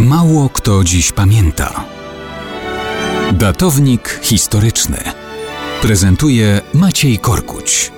Mało kto dziś pamięta. Datownik historyczny prezentuje Maciej Korkuć.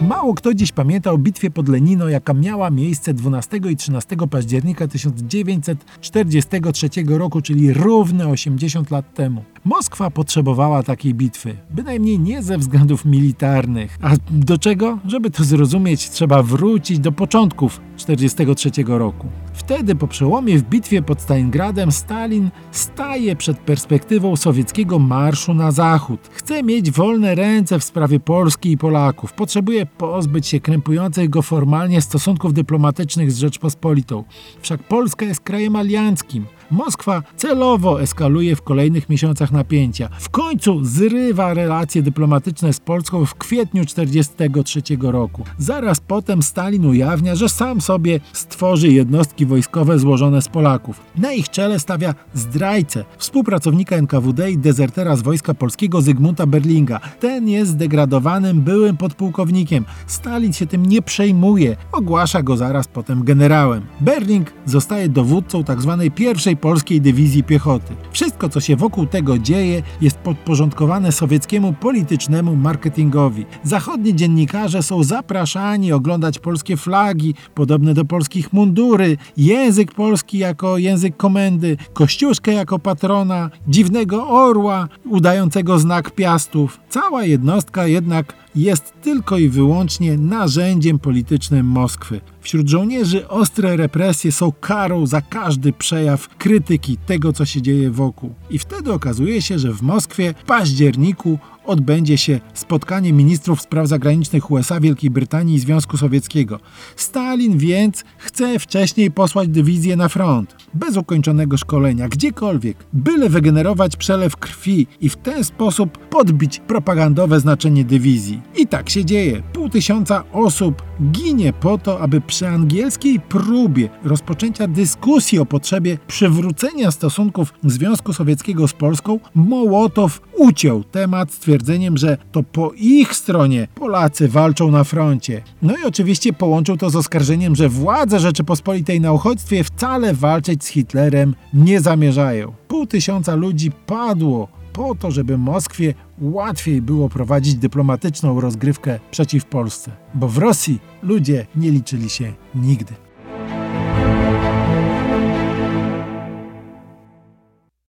Mało kto dziś pamięta o bitwie pod Lenino, jaka miała miejsce 12 i 13 października 1943 roku, czyli równe 80 lat temu. Moskwa potrzebowała takiej bitwy, bynajmniej nie ze względów militarnych. A do czego? Żeby to zrozumieć, trzeba wrócić do początków 1943 roku. Wtedy po przełomie w bitwie pod Stalingradem Stalin staje przed perspektywą sowieckiego marszu na zachód. Chce mieć wolne ręce w sprawie Polski i Polaków. Potrzebuje pozbyć się krępujących go formalnie stosunków dyplomatycznych z Rzeczpospolitą. Wszak Polska jest krajem alianckim. Moskwa celowo eskaluje w kolejnych miesiącach napięcia. W końcu zrywa relacje dyplomatyczne z Polską w kwietniu 1943 roku. Zaraz potem Stalin ujawnia, że sam sobie stworzy jednostki wojskowe złożone z Polaków. Na ich czele stawia zdrajcę, współpracownika NKWD i dezertera z wojska polskiego Zygmunta Berlinga. Ten jest zdegradowanym byłym podpułkownikiem. Stalin się tym nie przejmuje, ogłasza go zaraz potem generałem. Berling zostaje dowódcą tzw. Tak pierwszej polskiej dywizji piechoty. Wszystko, co się wokół tego dzieje, jest podporządkowane sowieckiemu politycznemu marketingowi. Zachodni dziennikarze są zapraszani oglądać polskie flagi, podobne do polskich mundury, język polski jako język komendy, kościuszkę jako patrona, dziwnego orła udającego znak piastów. Cała jednostka jednak jest tylko i wyłącznie narzędziem politycznym Moskwy. Wśród żołnierzy ostre represje są karą za każdy przejaw krytyki tego, co się dzieje wokół. I wtedy okazuje się, że w Moskwie w październiku odbędzie się spotkanie ministrów spraw zagranicznych USA, Wielkiej Brytanii i Związku Sowieckiego. Stalin więc chce wcześniej posłać dywizję na front, bez ukończonego szkolenia, gdziekolwiek, byle wygenerować przelew krwi i w ten sposób podbić propagandowe znaczenie dywizji. I tak się dzieje. Pół tysiąca osób ginie po to, aby przy angielskiej próbie rozpoczęcia dyskusji o potrzebie przywrócenia stosunków Związku Sowieckiego z Polską, Mołotow uciął temat stwierdzeniem, że to po ich stronie Polacy walczą na froncie. No i oczywiście połączył to z oskarżeniem, że władze Rzeczypospolitej na uchodźstwie wcale walczyć z Hitlerem nie zamierzają. Pół tysiąca ludzi padło po to, żeby Moskwie łatwiej było prowadzić dyplomatyczną rozgrywkę przeciw Polsce. Bo w Rosji ludzie nie liczyli się nigdy.